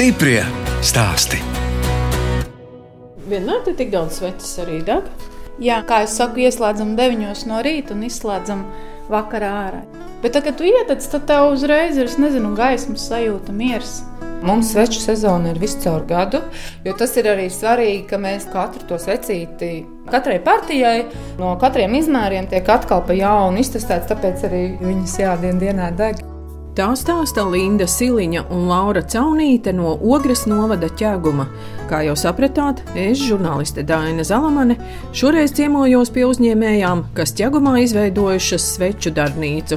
Stiprie stāsti. Vienmēr ir tik daudz sveces arī deg. Jā, kā jau saku, ieslēdzam 9 no rīta un izslēdzam vakarā ārā. Bet, tad, kad tu ietec, tad tev uzreiz ir nezinu, gaismas sajūta, miers. Mums sveču sezona ir visu caur gadu, jo tas ir arī svarīgi, ka mēs katru to svecīti, katrai partijai, no katriem izmēriem tiek atkal pa jaunu iztestēts, tāpēc arī viņas jādien dienā deg. Tā stāsta Linda Siliņa un Laura Caunīte no Ogres novada ķēguma. Kā jau sapratāt, es, žurnāliste Dāna Zalamane, šoreiz ciemojos pie uzņēmējām, kas ķēgumā izveidojušas sveču darbnīcu.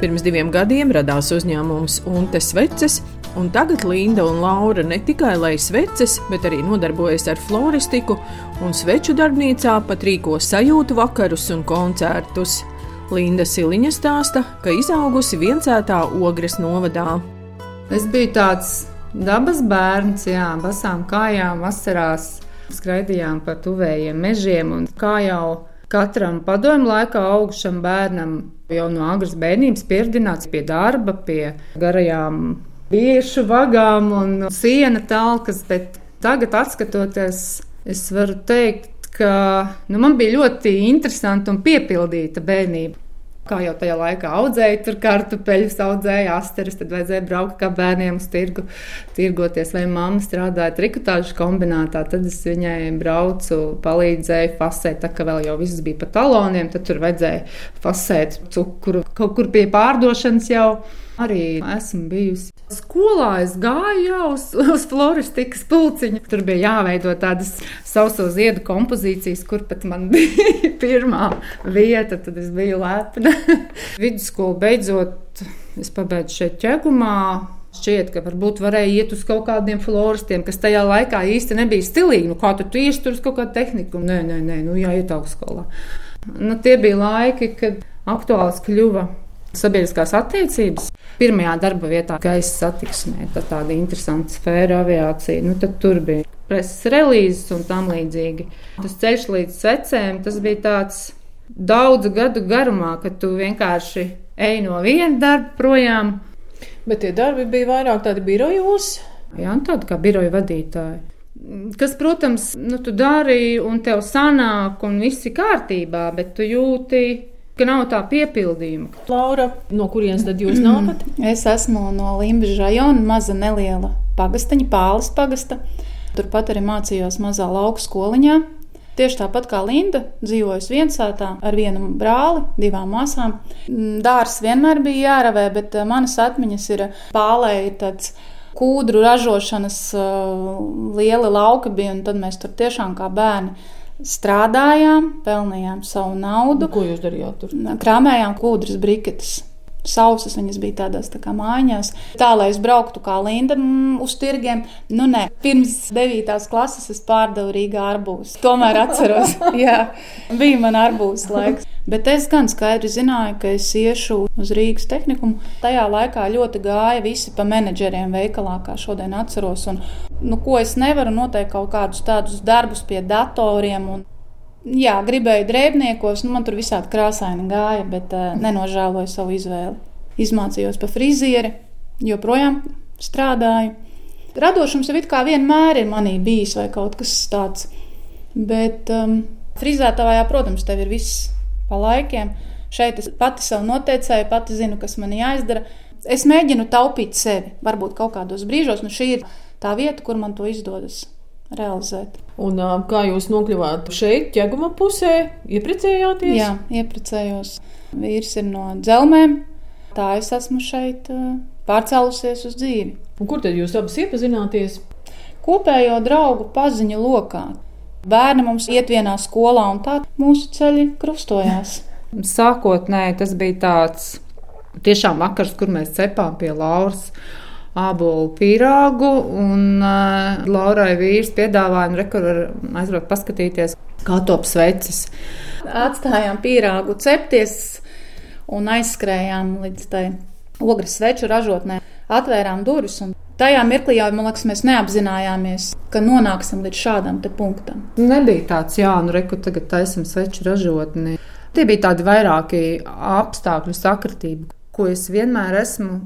Pirms diviem gadiem radās uzņēmums Unte Sveces, un tagad Linda un Laura ne tikai lai sveces, bet arī nodarbojas ar floristiku, un sveču darbnīcā pat rīko sajūtu vakarus un koncertus. Linda Siliņa stāsta, ka izaugusi viencētā Ogres novadā. Es biju tāds dabas bērns, jā, basām kājām, vasarās skraidījām pa tuvējiem mežiem, un kā jau katram padomju laikā augušam bērnam jau no agras bērnības pieredzināts pie darba, pie garajām biešu vagām un siena talkas, bet tagad, skatoties, es varu teikt, ka nu, man bija ļoti interesanta un piepildīta bērnība. Kā jau tajā laikā audzēja, tur kartupeļus audzēja, asteris, tad vajadzēja braukt kā bērniem uz tirgu, tirgoties, vai mamma strādāja trikotāžu kombinātā, tad es viņai braucu, palīdzēju fasēt, tā kā vēl jau viss bija pa taloniem, tad tur vajadzēja fasēt cukuru. Kaut kur pie pārdošanas jau arī esmu bijusi. Skolā es gāju jau uz, uz floristikas pulciņu. Tur bija jāveido tādas sauso ziedu kompozīcijas, kur pat man bija pirmā vieta. Tad es biju lepna. Vidusskolu beidzot, es pabeidzu šeit ķegumā. Šķiet, ka varbūt varēja iet uz kaut kādiem floristiem, kas tajā laikā īsti nebija stilīgi. Nu, kā tu iesi tur uz kaut kādu tehniku? Nē, nē, nē nu, jāiet augstskolā. Nu, tie bija laiki, kad aktuāls kļuva sabiedriskās attiecības. Pirmajā darba vietā gaisa satiksmē, tā tāda interesanta sfēra aviācija. Nu, tad tur bija preses relīzes un tam līdzīgi. Tas ceļš līdz secēm, tas bija tāds daudzu gadu garumā, kad tu vienkārši ej no viena darba projām. Bet tie darbi bija vairāk tādi birojos. Jā, tādi kā biroja vadītāji. Kas, protams, nu, tu dari un tev sanāk, un viss ir kārtībā, bet tu jūti ka nav tā piepildījuma. Laura, no kurienes tad jūs nākat? Es esmu no Limbaģa rajona, maza neliela pagastaņa, Pāles pagasta. Turpat arī mācījos mazā lauku skoliņā. Tieši tāpat kā Linda, dzīvoju viensātā ar vienu brāli, divām māsām. Dārs vienmēr bija jāravē, bet eh, manas atmiņas ir pālē, ir tāds kūdru ražošanas uh, liela lauka bija, un tad mēs tur tiešām kā bērni strādājām, pelnījām savu naudu. Ko jūs darījāt tur? Krāmējām kūdras briketes. Sausas viņas bija tādās tā kā mājās. Tā, lai es brauktu kā Linda mm, uz tirgiem. Nu, nē, pirms 9. klases es pārdevu Rīgā arbūs. Tomēr atceros, jā, bija man arbūs laiks. Bet es gan skaidri zināju, ka es iešu uz Rīgas tehnikumu. Tajā laikā ļoti gāja visi pa menedžeriem veikalā, kā šodien atceros. Un, nu, ko es nevaru noteikt kaut kādus tādus darbus pie datoriem. Un, Jā, gribēju drēbniekos, nu man tur visādi krāsaini gāja, bet uh, nenožēloju savu izvēli. Izmācījos par frizieri, joprojām strādāju. Radošums jau it kā vienmēr ir manī bijis vai kaut kas tāds. Bet um, frizētājā, protams, tev ir viss pa laikiem. Šeit es pati sev noteicēju, pati zinu, kas man jāizdara. Es mēģinu taupīt sevi. Varbūt kaut kādos brīžos, nu šī ir tā vieta, kur man to izdodas realizēt. Un, kā jūs nokļuvāt šeit, ķēguma pusē, ieprecējāties? Jā, ieprecējos. Vīrs ir no dzelmēm, tā es esmu šeit pārcēlusies uz dzīvi. Un kur tad jūs abas iepazināties? Kopējo draugu paziņu lokā. Bērni mums iet vienā skolā, un tā mūsu ceļi krustojās. Sākotnēji tas bija tāds tiešām vakars, kur mēs cepām pie Lauras ābolu pīrāgu. Un uh, Laurai vīrs piedāvāja, nu, rekur var aizbraukt paskatīties, kā top sveces. Atstājām pīrāgu cepties un aizskrējām līdz tai ogres sveču ražotnē. Atvērām durvis un tajā mirklī jau, liekas, mēs neapzinājāmies, ka nonāksim līdz šādam punktam. Nebija tāds, jā, nu, reku tagad taisam sveču ražotni. Tie bija tādi vairāki apstākļu sakritība, ko es vienmēr esmu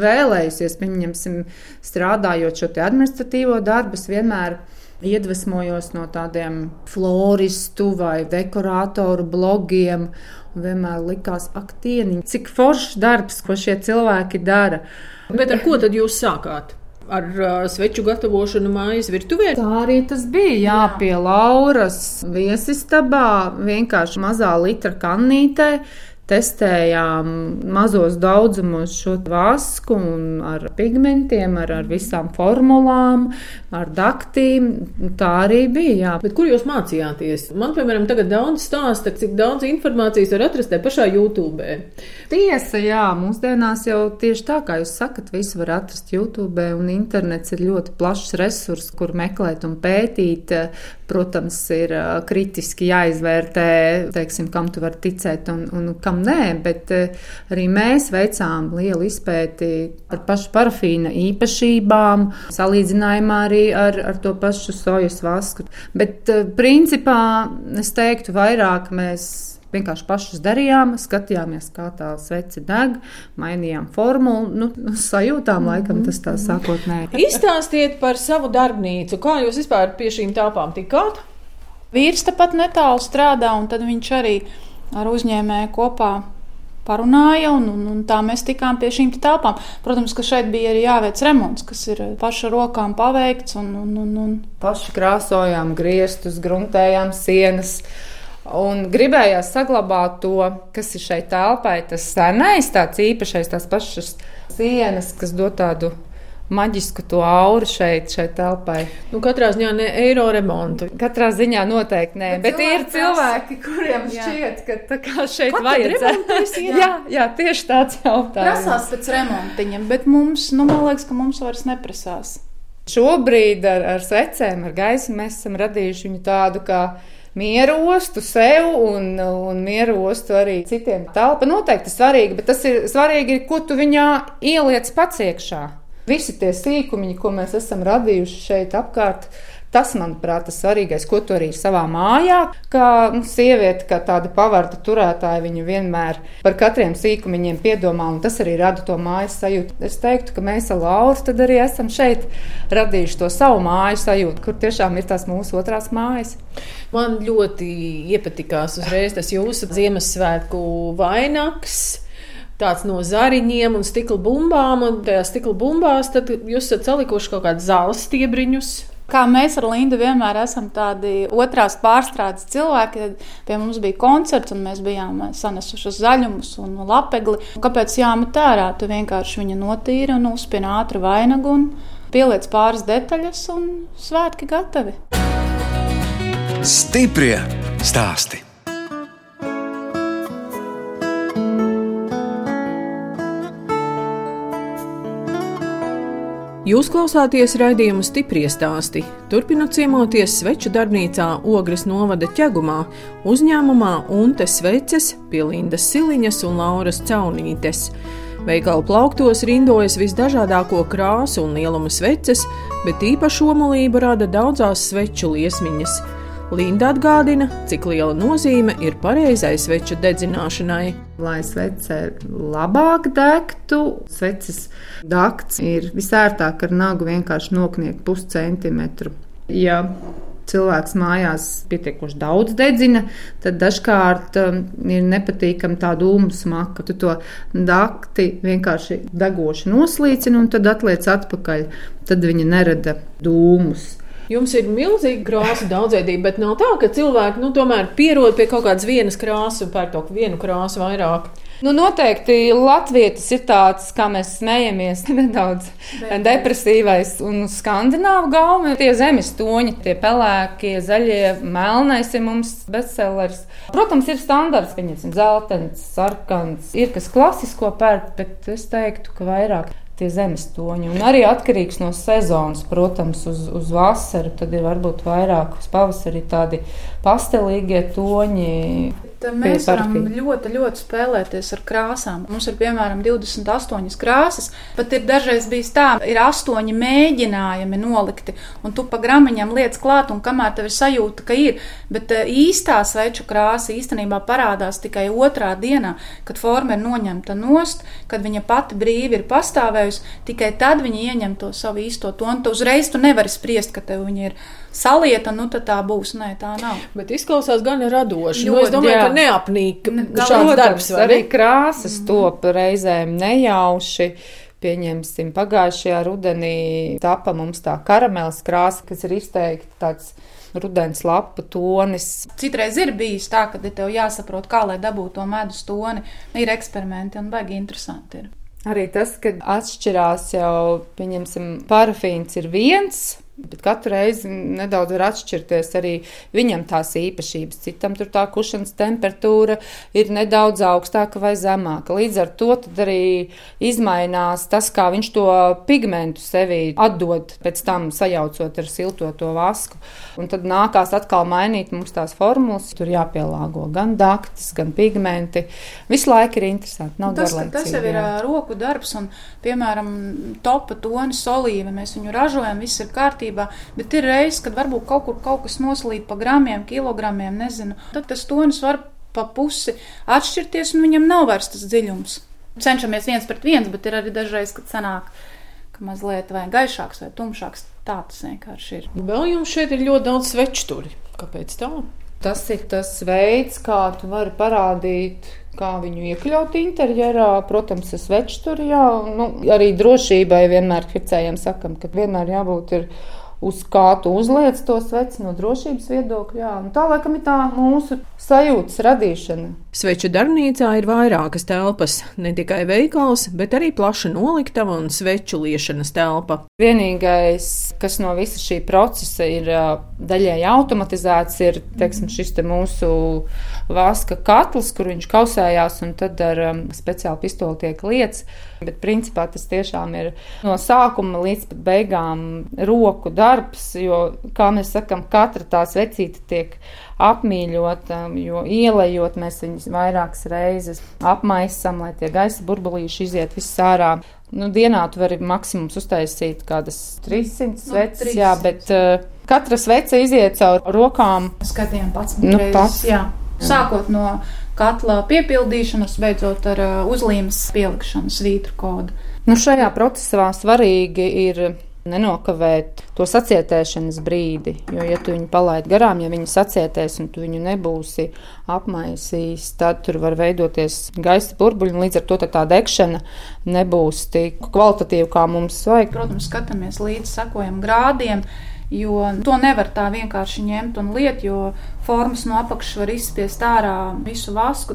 vēlējusies, pieņemsim, strādājot šo administratīvo darbu, es vienmēr iedvesmojos no tādiem floristu vai dekoratoru blogiem. Vienmēr likās, ak, tieniņ, cik foršs darbs, ko šie cilvēki dara. Bet ar ko tad jūs sākāt? Ar uh, sveču gatavošanu mājas virtuvē? Tā arī tas bija. Jā, jā. pie Lauras viesistabā vienkārši mazā litra kannītē testējām mazos daudzumos šo vasku ar pigmentiem, ar, ar visām formulām, ar daktīm. Tā arī bija. Jā. Bet kur jūs mācījāties? Man, piemēram, tagad daudz stāsta, cik daudz informācijas var atrast te pašā YouTube. Tiesa, jā, mūsdienās jau tieši tā, kā jūs sakat, visu var atrast YouTube, un internets ir ļoti plašs resurs, kur meklēt un pētīt. Protams, ir kritiski jāizvērtē, teiksim, kam tu vari ticēt un, un kam nē, bet arī mēs veicām lielu izpēti par pašu parafīna īpašībām, salīdzinājumā arī ar, ar to pašu sojas vasku. Bet principā es teiktu, vairāk mēs vienkārši pašus darījām, skatījāmies, kā tā svece deg, mainījām formulu. Nu, sajūtām, laikam, tas tā sākotnēji. Izstāstiet par savu darbnīcu. Kā jūs vispār pie šīm tāpām tikāt? Vīrs tepat netālu strādā, un tad viņš arī ar uzņēmēju kopā parunāja, un, un, un tā mēs tikām pie šīm telpām. Protams, ka šeit bija arī jāveic remonts, kas ir paša rokām paveikts. Un, un, un, un... Paši krāsojām griestus, gruntējām sienas. Un gribējās saglabāt to, kas ir šeit telpai, tas senais, tāds īpašais, tās pašas sienas, kas dod tādu maģisku to auru šeit, šeit telpai. Nu, katrā ziņā ne eiro remontu. Katrā ziņā noteikti nē, bet, bet ir cilvēki, kuriem jā. šķiet, ka tā kā šeit vajadzētu. jā. jā, jā, tieši tāds jautājums. Prasās pēc remontiņiem, bet mums, nu, man liekas, ka mums vairs neprasās. Šobrīd ar, ar secēm, ar gaismu mēs esam radījuši viņu tādu kā mieru ostu sev un, un mieru ostu arī citiem. Telpa noteikti ir svarīga, bet tas ir svarīgi, ko tu viņā ieliec pats iekšā. Visi tie sīkumi, ko mēs esam radījuši šeit apkārt, tas, manuprāt, ir svarīgais, ko tu arī savā mājā, kā nu, sieviete, kā tāda pavarta turētāja, viņa vienmēr par katriem sīkumiņiem piedomā, un tas arī rada to mājas sajūtu. Es teiktu, ka mēs ar Lauru arī esam šeit radījuši to savu māju sajūtu, kur tiešām ir tās mūsu otrās mājas. Man ļoti iepatikās uzreiz tas jūsu Ziemassvētku vainags tāds no zariņiem un stikla bumbām, un tajā stikla bumbās jūs esat salikuši kaut kādus zāles stiebriņus. Kā mēs ar Lindu vienmēr esam tādi otrās pārstrādes cilvēki, tad pie mums bija koncerts, un mēs bijām sanesuši zaļumus un lapegli. Kāpēc jāmet ārā? Tu vienkārši viņu notīri un uzspien ātru vainagu un pieliec pāris detaļas, un svētki gatavi. Stiprie stāsti! Jūs klausāties raidījumu stipri stāstī. Turpinot ciemoties sveču darbnīcā Ogres novada ķegumā, uzņēmumā Untes sveces pie Lindas Siliņas un Lauras Caunītes. Veikalu plauktos rindojas visdažādāko krāsu un lielumu sveces, bet īpašu omulību rada daudzās sveču liesmiņas. Linda atgādina, cik liela nozīme ir pareizai sveču dedzināšanai. Lai svece labāk degtu, sveces dakts ir visērtāk ar nagu vienkārši nokniegt puscentimetru. Ja cilvēks mājās pietiekuši daudz dedzina, tad dažkārt um, ir nepatīkami tā dūmu smaka. Tu to dakti vienkārši degoši noslīcini un tad atliec atpakaļ. Tad viņa nerada dūmus. Jums ir milzīga krāsa daudzveidība, bet nav tā, ka cilvēki nu, tomēr pierod pie kaut kādas vienas krāsas un pērk to vienu krāsu vairāk. Nu, noteikti Latvijas ir tāds, kā mēs smejamies, nedaudz depresīvais un skandināvu gaumi. Tie zemes toņi, tie pelēkie, zaļie, melnais ir mums bestsellers. Protams, ir standarts, pieņemsim, zeltains, sarkans, ir kas klasisko pērk, bet es teiktu, ka vairāk tie zemes toņi. Un arī atkarīgs no sezonas, protams, uz, uz vasaru. Tad ir varbūt vairāk uz pavasari tādi pastelīgie toņi. Bet eh, mēs varam ļoti, ļoti spēlēties ar krāsām. Mums ir piemēram 28 krāsas, pat ir dažreiz bijis tā, ir astoņi mēģinājumi nolikti, un tu pa gramiņam liec klāt, un kamēr tev ir sajūta, ka ir, bet eh, īstā sveču krāsa īstenībā parādās tikai otrā dienā, kad forma ir noņemta nost, kad viņa pati brīvi ir pastāvējusi, tikai tad viņa ieņem to savu īsto tonu. Tu uzreiz tu nevari spriest, ka tev viņa ir salieta, nu tad tā būs. Nē, tā nav. Bet izklausās gan radoši. Nu, es domāju, jā. ka neapnīk ne, šāds darbs. Arī krāsas mm. top reizēm nejauši. Pieņemsim, pagājušajā rudenī tapa mums tā karamelis krāsa, kas ir izteikti tāds rudens lapu tonis. Citreiz ir bijis tā, ka tev jāsaprot, kā lai dabūtu to medus toni. Ir eksperimenti un baigi interesanti. Ir. Arī tas, ka atšķirās jau, pieņemsim, parafīns ir viens Bet katru reizi nedaudz var atšķirties arī viņam tās īpašības. Citam tur tā kušanas temperatūra ir nedaudz augstāka vai zemāka. Līdz ar to arī izmainās tas, kā viņš to pigmentu sevī atdod, pēc tam sajaucot ar siltoto vasku. Un tad nākās atkal mainīt mums tās formulas. Tur jāpielāgo gan daktis, gan pigmenti. Visu laiku ir interesanti. Nav tas, tas jau ir jā. roku darbs un, piemēram, topa tonis, olīve. Mēs viņu ražojam, viss ir kārtībā kārtībā, bet ir reizes, kad varbūt kaut kur kaut kas noslīd pa gramiem, kilogramiem, nezinu. Tad tas tonis var pa pusi atšķirties, un viņam nav vairs tas dziļums. Cenšamies viens pret viens, bet ir arī dažreiz, kad sanāk, ka mazliet vai gaišāks vai tumšāks. Tā tas vienkārši ir. Vēl jums šeit ir ļoti daudz svečturi. Kāpēc tā? Tas ir tas veids, kā tu vari parādīt kā viņu iekļaut interjerā. Protams, tas večs tur jā, nu, arī drošībai vienmēr pircējiem sakam, ka vienmēr jābūt ir uz kā tu uzliec to sveci no drošības viedokļa. Jā. Un tā laikam ir tā mūsu sajūtas radīšana. Sveču darbnīcā ir vairākas telpas, ne tikai veikals, bet arī plaša noliktava un sveču liešanas telpa. Vienīgais, kas no visa šī procesa ir daļēji automatizēts, ir teiksim, šis te mūsu vaska katls, kur viņš kausējās un tad ar um, speciālu pistoli tiek lietas. Bet principā tas tiešām ir no sākuma līdz beigām roku darbs, jo, kā mēs sakam, katra tā svecīta tiek apmīļota, jo ielējot mēs viņus vairākas reizes apmaisam, lai tie gaisa burbulīši iziet viss ārā. Nu, dienā tu vari maksimums uztaisīt kādas 300 nu, sveces, no, jā, bet uh, katra svece iziet caur rokām. Skatījām pats. Nu, pats. Jā. Sākot no katla piepildīšanas, beidzot ar uh, uzlīmes pielikšanu svītru kodu. Nu, šajā procesā svarīgi ir nenokavēt to sacietēšanas brīdi. Jo, ja tu viņu palaidi garām, ja viņi sacietēs un tu viņu nebūsi apmaisījis, tad tur var veidoties gaisa burbuļi, un līdz ar to tā degšana nebūs tik kvalitatīva, kā mums vajag. Protams, skatāmies līdzi, sakojam grādiem. Jo to nevar tā vienkārši ņemt un liet, jo formas no apakšas var izspiest ārā visu vasku.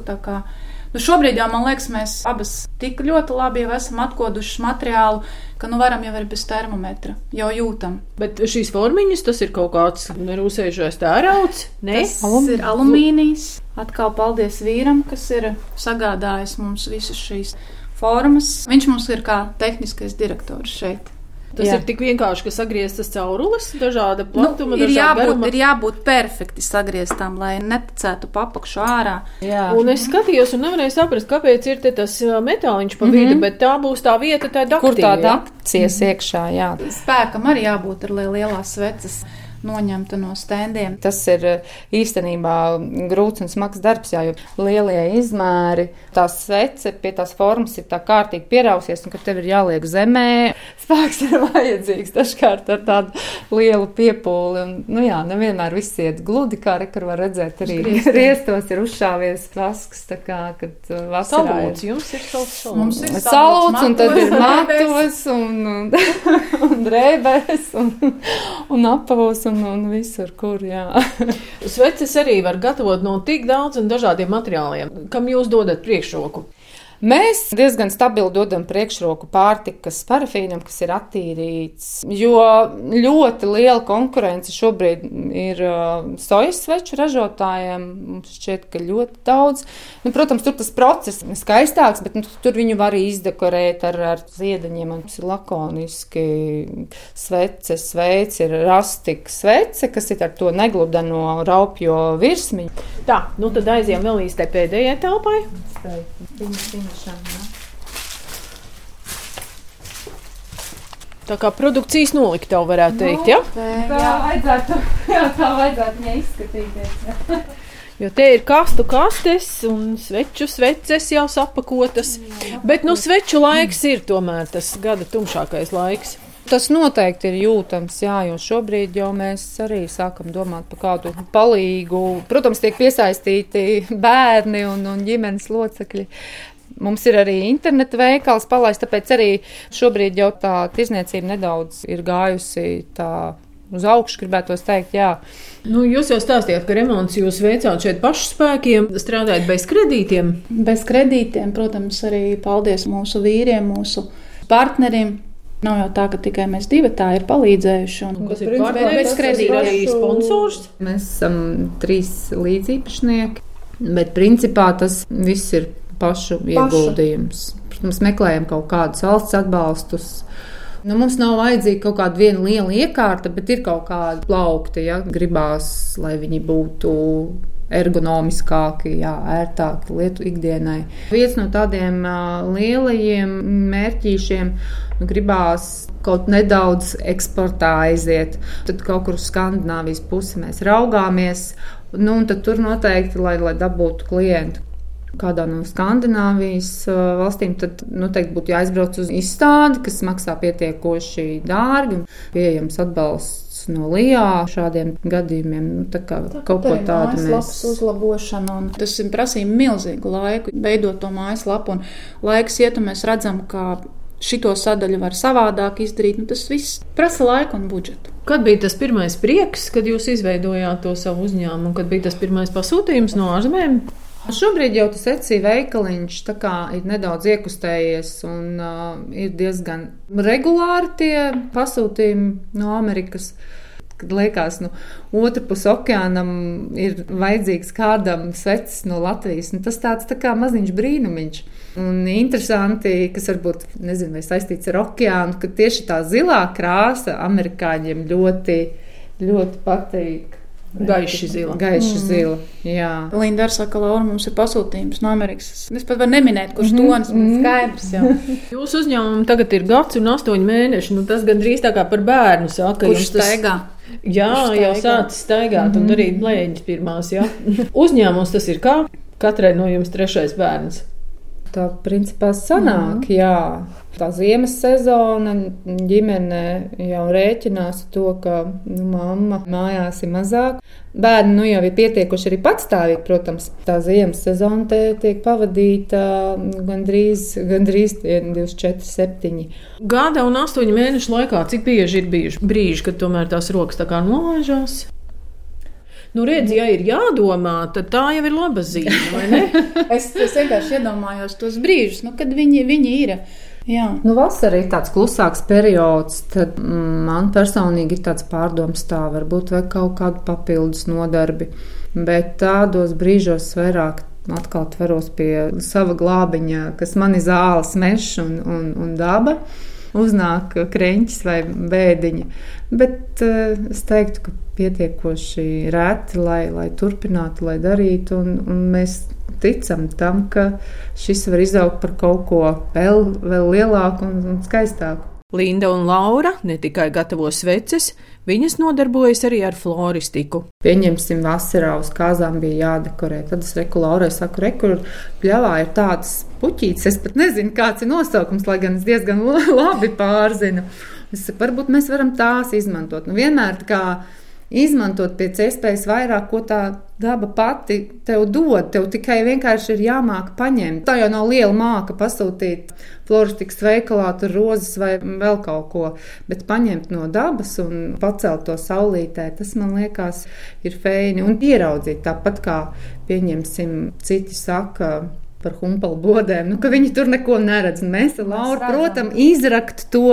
Nu, šobrīd jau man liekas, mēs abas tik ļoti labi esam atkodušas materiālu, ka nu varam jau arī bez termometra, jau jūtam. Bet šīs formiņas, tas ir kaut kāds nerūsējušais tērauds, ne? Tas Alum... ir alumīnijs. Atkal paldies vīram, kas ir sagādājis mums visas šīs formas. Viņš mums ir kā tehniskais direktors šeit. Tas Jā. ir tik vienkārši, ka sagrieztas caurules, dažāda nu, platuma, nu, ir, jābūt, garuma. ir jābūt perfekti sagrieztām, lai neticētu papakšu ārā. Jā. Un es skatījos un nevarēju saprast, kāpēc ir tas metāliņš pa vidu, mm -hmm. bet tā būs tā vieta, tā daktīja. Kur tā dakties mm -hmm. iekšā, jā. Spēkam arī jābūt ar lielās sveces noņemta no stendiem. Tas ir eh, īstenībā grūts un smags darbs, jā, jo lielie izmēri, tā svece pie tās formas ir tā kārtīgi pierausies, un kad tev ir jāliek zemē, spēks ir vajadzīgs dažkārt ar tādu lielu piepūli. Un, nu jā, nevienmēr viss iet gludi, kā rekar var redzēt, arī riestos ir uzšāvies vasks, tā kā, kad uh, vasarā salūts, ir. Jums ir salūts. Mums ir salūts, un tad ir matos un, un, un drēbēs un, un apavos un, un visur, kur. Sveces arī var gatavot no tik daudz un dažādiem materiāliem. Kam jūs dodat priekšroku? Mēs diezgan stabili dodam priekšroku pārtikas parafīnam, kas ir attīrīts, jo ļoti liela konkurence šobrīd ir uh, sojas sveču ražotājiem. Mums šķiet, ka ļoti daudz. Nu, protams, tur tas process ir skaistāks, bet nu, tur viņu var izdekorēt ar, ar ziedaņiem. Mums ir lakoniski svece, sveici, ir rastika svece, kas ir ar to negludeno raupjo virsmiņu. Tā, nu tad aizjām vēl īstai pēdējai telpai. Viņa, viņa ieņemšana. Tā kā produkcijas noliktava varētu teikt, ja? Tā vajadzētu, jā, tā vajadzētu viņai izskatīties. Jo te ir kastu kastes un sveču sveces jau sapakotas. Bet nu sveču laiks ir tomēr tas gada tumšākais laiks. Tas noteikti ir jūtams, jā, jo šobrīd jau mēs arī sākam domāt par kādu palīgu. Protams, tiek piesaistīti bērni un, un ģimenes locekļi. Mums ir arī interneta veikals palaists, tāpēc arī šobrīd jau tā tirzniecība nedaudz ir gājusi tā uz augšu, gribētu teikt, jā. Nu, jūs jau stāstījāt, ka remonts jūs veicāt šeit pašu spēkiem, strādājot bez kredītiem. Bez kredītiem, protams, arī paldies mūsu vīriem, mūsu partneriem. Nav jau tā, ka tikai mēs divi tā ir palīdzējuši. Un, kas ir kas ir arī sponsors? Mēs esam trīs līdzīpašnieki, bet principā tas viss ir pašu ieguldījums. Protams, meklējam kaut kādus valsts atbalstus. Nu, mums nav vajadzīga kaut kāda liela iekārta, bet ir kaut kāda plaukta, ja gribās, lai viņi būtu ergonomiskāki, jā, ērtāki lietu ikdienai. Viens no tādiem uh, lielajiem mērķīšiem nu, gribās kaut nedaudz eksportā aiziet. Tad kaut kur uz Skandināvijas pusi mēs raugāmies, nu, un tur noteikti, lai, lai dabūtu klientu kādā no Skandināvijas valstīm, tad noteikti būtu jāizbrauc uz izstādi, kas maksā pietiekoši dārgi un pieejams atbalsts no LIA šādiem gadījumiem. Nu, tā kā tā, kaut ko tādu mēs uzlabošanu, un tas prasīja milzīgu laiku veidot to mājaslapu, un laiks iet, un mēs redzam, ka šito sadaļu var savādāk izdarīt. Nu, tas viss prasa laiku un budžetu. Kad bija tas pirmais prieks, kad jūs izveidojāt to savu uzņēmumu, kad bija tas pirmais pasūtījums no ārzemēm? Šobrīd jau tas ecī veikaliņš ir nedaudz iekustējies un uh, ir diezgan regulāri tie pasūtījumi no Amerikas. Kad liekas, nu, otrā pusē okeānam ir vajadzīgs kādam svecis no Latvijas. Nu, tas tāds tā kā maziņš brīnumiņš. Un interesanti, kas varbūt nezinu, vai saistīts ar okeānu, ka tieši tā zilā krāsa amerikāņiem ļoti, ļoti patīk. Gaiši zila. Gaiši mm. zila. Jā. Linda arī saka, Laura, mums ir pasūtījums no Amerikas. Es pat varu neminēt, kurš mm -hmm. tonis man mhm. skaidrs. Jau. Jūsu uzņēmumam tagad ir gads un astoņi mēneši. Nu, tas gandrīz tā kā par bērnu saka. Kurš tas... staigā? Jā, jau sācis staigāt mm -hmm. un mhm. darīt blēņas pirmās. Uzņēmums tas ir kā? Katrai no jums trešais bērns. Tā principā sanāk, mm -hmm. jā. Tā ziemas sezona ģimene jau rēķinās to, ka nu, mamma mājās ir mazāk. Bērni nu, jau ir pietiekuši arī patstāvīgi, protams. Tā ziemas sezona te tiek pavadīta gandrīz, gandrīz 24, 7. Gada un 8 mēnešu laikā, cik bieži ir bijuši brīži, kad tomēr tās rokas tā kā nolaižās? Nu, redz, ja ir jādomā, tad tā jau ir laba zīme. es, es vienkārši iedomājos tos brīžus, nu, kad viņi, viņi ir. Jā. Nu, vasara ir tāds klusāks periods, tad mm, man personīgi ir tāds pārdoms, tā varbūt vajag kaut kādu papildus nodarbi. Bet tādos brīžos vairāk atkal tveros pie sava glābiņa, kas man ir zāles, mežs un, un, un daba. Uznāk krēķis vai bēdiņa. Bet uh, es teiktu, ka pietiekoši reti, lai, lai turpinātu, lai darītu. Un, un mēs ticam tam, ka šis var izaugt par kaut ko vēl, vēl lielāku un, un skaistāku. Linda un Laura ne tikai gatavo sveces, viņas nodarbojas arī ar floristiku. Pieņemsim, vasarā uz kāzām bija jādekorē. Tad es reku Laurai saku, rekur pļavā ir tāds puķītis, es pat nezinu, kāds ir nosaukums, lai gan es diezgan labi pārzinu. Es saku, varbūt mēs varam tās izmantot. Nu, vienmēr tā kā izmantot pēc iespējas vairāk, ko tā daba pati tev dod. Tev tikai vienkārši ir jāmāk paņemt. Tā jau nav liela māka pasūtīt floristikas veikalā, tur rozes vai vēl kaut ko, bet paņemt no dabas un pacelt to saulītē, tas man liekas ir feini un ieraudzīt tāpat kā pieņemsim citi saka par humpalu bodēm, nu, ka viņi tur neko neredz. Un mēs ar Lauru, protams, izrakt to,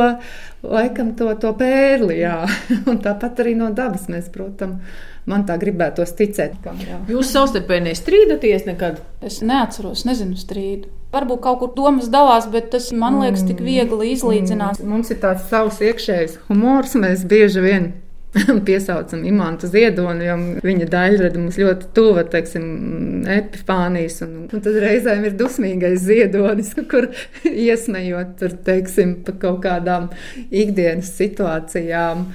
laikam, to, to pērli, jā. Un tāpat arī no dabas mēs, protams, man tā gribētos ticēt. Kam, jā. Jūs savstarpēji nestrīdaties nekad? Es neatceros, nezinu strīdu. Varbūt kaut kur domas dalās, bet tas man liekas tik viegli izlīdzināt. Mm, mums ir tāds savs iekšējs humors, mēs bieži vien piesaucam imantu ziedoni, jo viņa daļrada mums ļoti tuva, teiksim, epifānijas, un, un tad reizēm ir dusmīgais ziedonis, kur iesmējot tur, teiksim, pa kaut kādām ikdienas situācijām.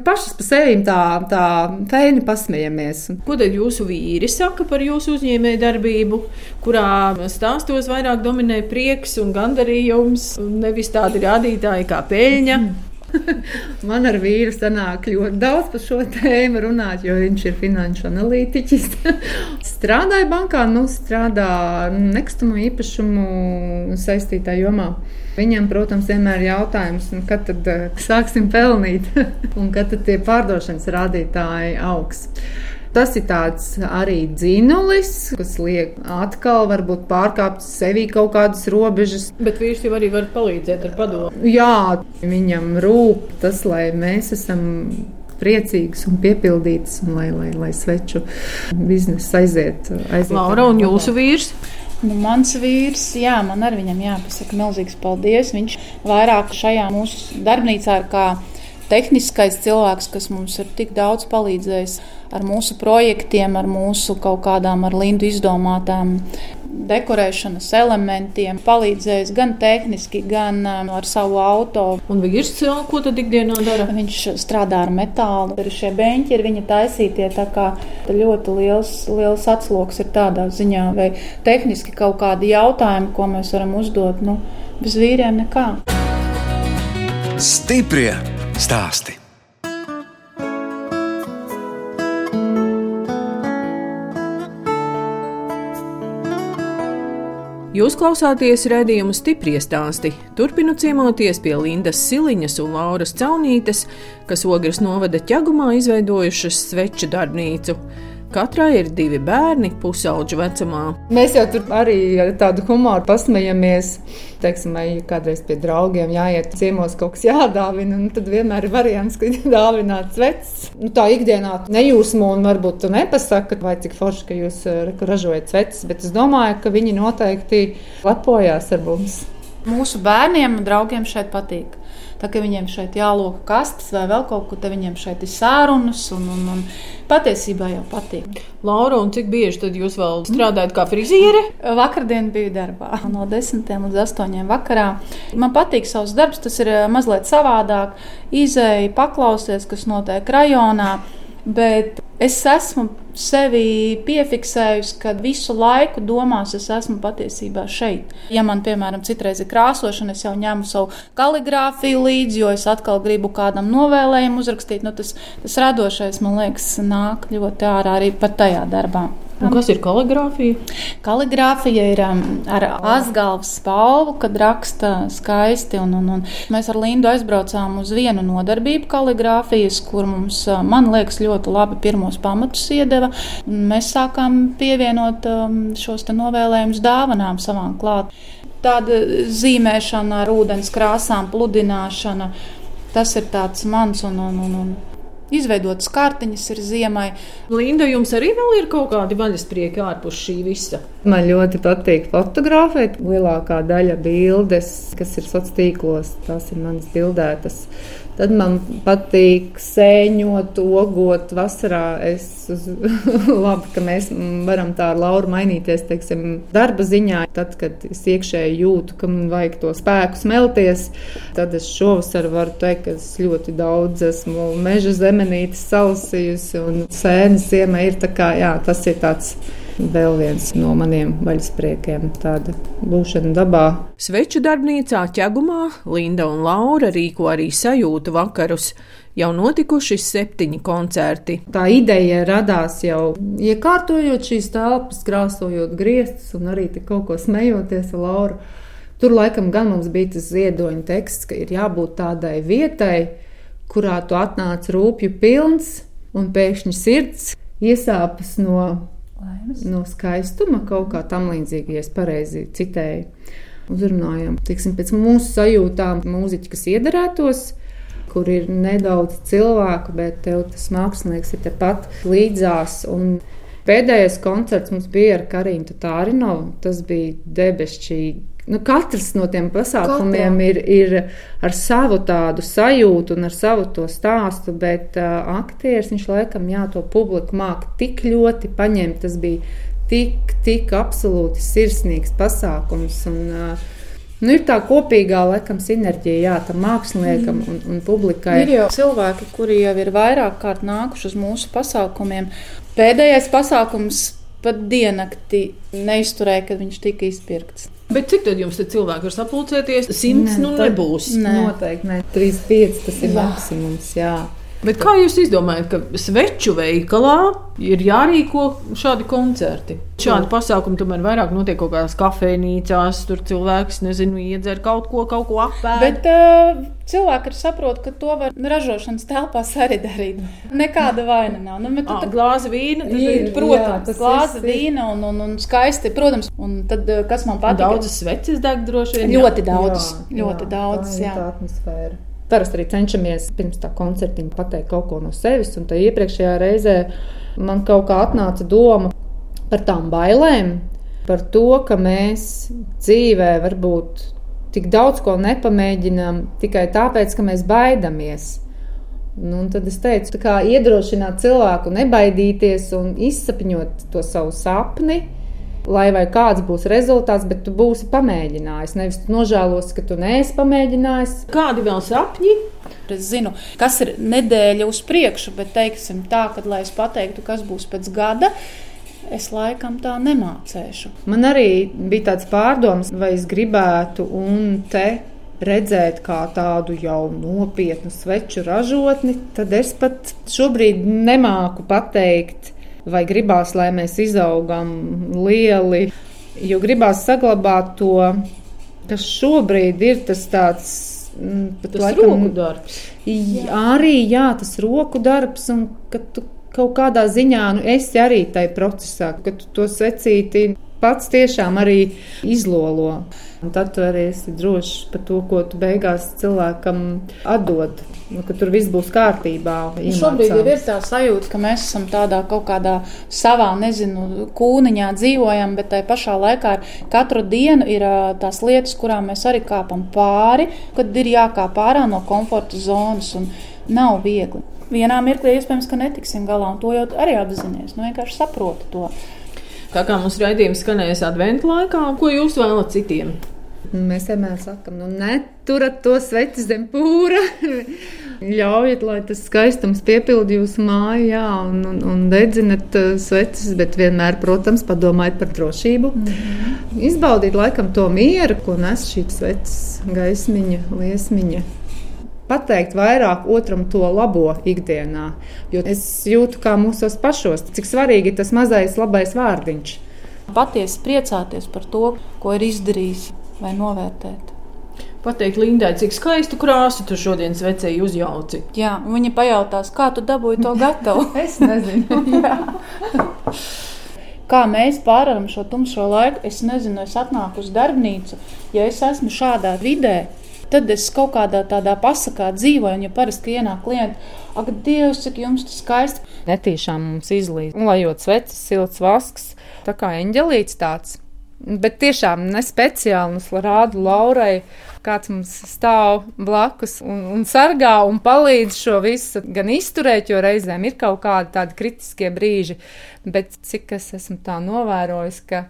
Pašas par sevi tā, tā feini pasmējamies. Ko tad jūsu vīri saka par jūsu uzņēmēju darbību, kurā stāstos vairāk dominē prieks un gandarījums, nevis tādi rādītāji kā peļņa? Mm. Man ar vīru sanāk ļoti daudz par šo tēmu runāt, jo viņš ir finanšu analītiķis. Strādāja bankā, nu strādā nekustamo īpašumu saistītā jomā. Viņam, protams, vienmēr ir jautājums, nu, kad tad uh, sāksim pelnīt un kad tad tie pārdošanas rādītāji augs. Tas ir tāds arī dzinulis, kas liek atkal varbūt pārkāpt sevī kaut kādas robežas. Bet vīrs jau arī var palīdzēt ar padomu. Jā, viņam rūp tas, lai mēs esam priecīgas un piepildītas, un lai, lai, lai sveču biznesa aiziet. aiziet Laura un jūsu vīrs? Nu, mans vīrs, jā, man arī viņam jāpasaka milzīgs paldies. Viņš vairāk šajā mūsu darbnīcā ir kā tehniskais cilvēks, kas mums ir tik daudz palīdzējis ar mūsu projektiem, ar mūsu kaut kādām ar Lindu izdomātām dekorēšanas elementiem, palīdzējis gan tehniski, gan um, ar savu auto. Un vīrs, ko tad ikdienā dara? Viņš strādā ar metālu. Ar šie beņķi ir viņa taisītie, tā kā ļoti liels, liels atsloks ir tādā ziņā, vai tehniski kaut kādi jautājumi, ko mēs varam uzdot, nu, bez vīriem nekā. Stiprie stāsti! Jūs klausāties redzējumu stipri stāstī. Turpinu ciemoties pie Lindas Siliņas un Lauras Caunītes, kas Ogres novada ķegumā izveidojušas sveču darbnīcu. Katrai ir divi bērni, pusauģu vecumā. Mēs jau tur arī tādu humoru pasmējamies. Teiksim, ja kādreiz pie draugiem jāiet ciemos, kaut kas jādāvina, tad vienmēr ir variants, ka dāvināts vecs. Nu, tā ikdienā nejūsmo un varbūt tu nepasaki, vai cik forši, ka jūs eh, ražojat vecs, bet es domāju, ka viņi noteikti lepojās ar mums. Mūsu bērniem un draugiem šeit patīk. Tā kā viņiem šeit jāloka kastes vai vēl kaut ko, tad viņiem šeit ir sārunas un, un, un patiesībā jau patīk. Laura, un cik bieži tad jūs vēl strādājat kā friziere? Vakardien biju darbā no 10 līdz 8 vakarā. Man patīk savs darbs, tas ir eh, mazliet savādāk. Izēja, paklausies, kas notiek rajonā. Bet es esmu sevi piefiksējusi, ka visu laiku domās, es esmu patiesībā šeit. Ja man, piemēram, citreiz ir krāsošana, es jau ņemu savu kaligrāfiju līdzi, jo es atkal gribu kādam novēlējumu uzrakstīt. Nu, tas, tas radošais, man liekas, nāk ļoti ārā arī pat tajā darbā. Un kas ir kaligrāfija? Kaligrāfija ir um, ar asgalvas spalvu, kad raksta skaisti. Un, un, un mēs ar Lindu aizbraucām uz vienu nodarbību kaligrāfijas, kur mums, uh, man liekas, ļoti labi pirmos pamatus iedeva. Mēs sākām pievienot um, šos novēlējumus dāvanām savām klāt. Tāda zīmēšana ar ūdens krāsām, pludināšana. Tas ir tāds mans un, un, un, un izveidotas kartiņas ir ziemai. Linda, jums arī ir kaut kādi vaļasprieki ārpus šī visa? Man ļoti patīk fotografēt. Lielākā daļa bildes, kas ir sociālos tīklos, tās ir manas bildētas. Tad man patīk sēņot, ogot. Vasarā es labi, ka mēs varam tā ar Lauru mainīties, teiksim, darba ziņā. Tad, kad es iekšēji jūtu, ka man vajag to spēku smelties, tad es šovasar varu teikt, ka es ļoti daudz esmu meža zemenītes salasījusi un sēnes ziemē ir tā kā, jā, tas ir tāds vēl viens no maniem vaļaspriekiem - tāda būšana dabā. Sveču darbnīcā ķegumā Linda un Laura rīko arī sajūtu vakarus. Jau notikuši septiņi koncerti. Tā ideja radās jau iekārtojot šīs telpas, krāsojot griestus un arī kaut ko smejoties ar Lauru. Tur laikam gan mums bija tas ziedoņa teksts, ka ir jābūt tādai vietai, kurā tu atnāc rūpju pilns un pēkšņi sirds iesāpas no Laimes. no skaistuma, kaut kā tam līdzīga, ja es pareizi citēju. Uzrunājām, teiksim, pēc mūsu sajūtām, mūziķi, kas iederētos, kur ir nedaudz cilvēku, bet tev tas mākslinieks ir tepat līdzās. Un pēdējais koncerts mums bija ar Karinu Tārinovu. Tas bija debesšķīgi. Nu, katrs no tiem pasākumiem Katrā. ir, ir ar savu tādu sajūtu un ar savu to stāstu, bet uh, aktieris viņš laikam jā, to publiku māca tik ļoti paņemt. Tas bija tik, tik absolūti sirsnīgs pasākums. Un, uh, Nu, ir tā kopīgā laikam, sinerģija jā, tam māksliniekam un, un publikai. Ir jau cilvēki, kuri jau ir vairāk kārt nākuši uz mūsu pasākumiem. Pēdējais pasākums pat diennakti neizturēja, kad viņš tika izpirkts. Bet cik tad jums te cilvēki var sapulcēties? Simts Nē, nu nebūs. Nē. Noteikti ne. 3,5 tas ir Jā. maksimums. Jā. Bet kā jūs izdomājat, ka sveču veikalā ir jārīko šādi koncerti? Šādi pasākumi tomēr vairāk notiek kaut kādās kafejnīcās, tur cilvēks, nezinu, iedzer kaut ko, kaut ko apēst. Bet uh, cilvēki ir saprot, ka to var ražošanas telpās arī darīt. Nekāda vaina nav. Nu, tu Ah, tā- glāze vīna, tad Ir, jā, Protams, tas glāze, vīna un, un, un skaisti. Protams, un tad, eh, kas man patīk, daudzas sveces deg droši vien. ļoti daudz, Jā, ļoti jā, daudz. tā ir Jā. tā atmosfēra. Parasti arī cenšamies pirms tā koncertiņa pateikt kaut ko no sevis, un tā iepriekšējā reizē man kaut kā atnāca doma par tām bailēm, par to, ka mēs dzīvē varbūt tik daudz ko nepamēģinām tikai tāpēc, ka mēs baidamies. Nu, tad es teicu, kā iedrošināt cilvēku nebaidīties un izsapņot to savu sapni, lai vai kāds būs rezultāts, bet tu būsi pamēģinājis. Nevis nožēlos, ka tu neesi pamēģinājis. Kādi vēl sapņi? Es zinu, kas ir nedēļa uz priekšu, bet teiksim tā, ka, lai es pateiktu, kas būs pēc gada, es laikam tā nemācēšu. Man arī bija tāds pārdoms, vai es gribētu un te redzēt kā tādu jau nopietnu sveču ražotni, tad es pat šobrīd nemāku pateikt, vai gribās, lai mēs izaugam lieli, jo gribās saglabāt to, kas šobrīd ir tas tāds. mm, pat Tas laikam- roku darbs. Jā. Arī jā, tas roku darbs, un ka tu kaut kādā ziņā nu, esi arī tajā procesā, ka tu to secīti pats tiešām arī izlolo. Un tad tu arī esi drošs par to, ko tu beigās cilvēkam atdod. Nu, ka tur viss būs kārtībā. Nu, Šobrīd ir tā sajūta, ka mēs esam tādā kaut kādā savā, nezinu, kūniņā dzīvojam, bet tajā pašā laikā katru dienu ir tās lietas, kurām mēs arī kāpam pāri, kad ir jākāp ārā no komforta zonas un nav viegli. Vienā mirklī iespējams, ka netiksim galā, un to jau arī apzināties. Nu, vienkārši saproti to. Tā kā mums raidījums skanēs adventu laikā, ko jūs vēlat citiem? Mēs vienmēr sakām, nu, neturat to sveci zem pūra. Ļaujiet, lai tas skaistums piepildi jūsu māju, jā, un, un, un dedzinat uh, sveces, bet vienmēr, protams, padomājiet par drošību. Mm -hmm. Izbaudiet laikam to mieru, ko nes šī sveces gaismiņa, liesmiņa. Pateikt vairāk otram to labo ikdienā, jo es jūtu, kā mūsos pašos, cik svarīgi ir tas mazais labais vārdiņš. Patiesi priecāties par to, ko ir izdarījis vai novērtēt. Pateikt Lindai, cik skaistu krāsu tu šodien svecēji uzjauci. Jā, un viņa pajautās, kā tu dabūji to gatavu. Es nezinu. Kā mēs pārvaram šo tumšo laiku, es nezinu, es atnāku uz darbnīcu. Ja es esmu šādā vidē, tad es kaut kādā tādā pasakā dzīvoju. Un, ja parasti ienāk klienti, ak, Dievs, cik jums tas skaisti. Netīšām mums izlīst, lejot sveces, silts vasks, tā kā eņģelīts tāds. Bet tiešām ne speciāli mums rāda Laurai, kāds mums stāv blakus un, un sargā un palīdz šo visu gan izturēt, jo reizēm ir kaut kādi tādi kritiskie brīži. Bet cik es esmu tā novērojis, ka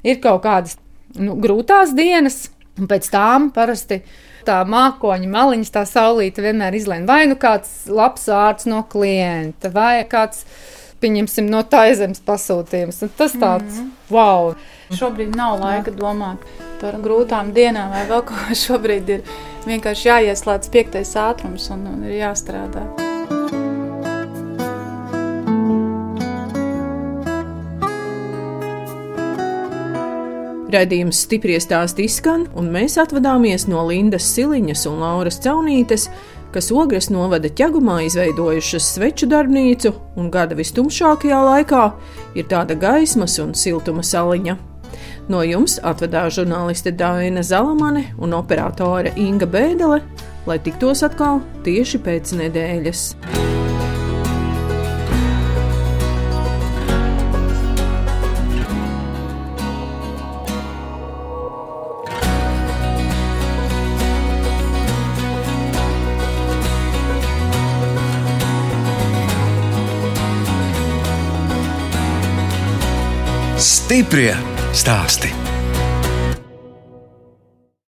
ir kaut kādas nu, grūtās dienas, un pēc tām parasti tā mākoņa maliņas, tā saulīte vienmēr izlēma vai nu kāds labs vārds no klienta, vai kāds, pieņemsim, no taizemes pasūtījums. Un tas tāds, mm wow! Šobrīd nav laika domāt par grūtām dienām vai vēl ko. Šobrīd ir vienkārši jāieslēdz piektais ātrums un, un ir jāstrādā. Raidījums stipri stāst izskan, un mēs atvadāmies no Lindas Siliņas un Lauras Caunītes, kas Ogres novada ķegumā izveidojušas sveču darbnīcu, un gada vistumšākajā laikā ir tāda gaismas un siltuma saliņa. No jums atvedās žurnāliste Dāna Zalamane un operātore Inga Bēdelē, lai tiktos atkal tieši pēc nedēļas. Stiprie stāsti.